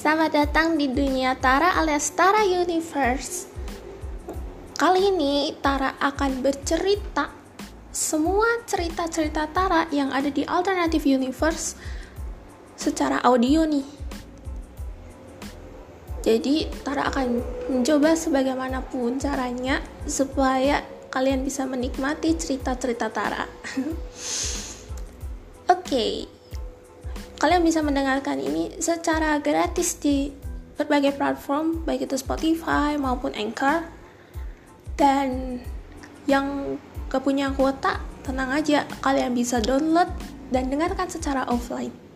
Selamat datang di dunia Tara alias Tara Universe. Kali ini Tara akan bercerita semua cerita-cerita Tara yang ada di Alternative Universe secara audio nih. Jadi Tara akan mencoba sebagaimanapun caranya supaya kalian bisa menikmati cerita-cerita Tara. Oke. okay kalian bisa mendengarkan ini secara gratis di berbagai platform baik itu Spotify maupun Anchor. Dan yang gak punya kuota tenang aja kalian bisa download dan dengarkan secara offline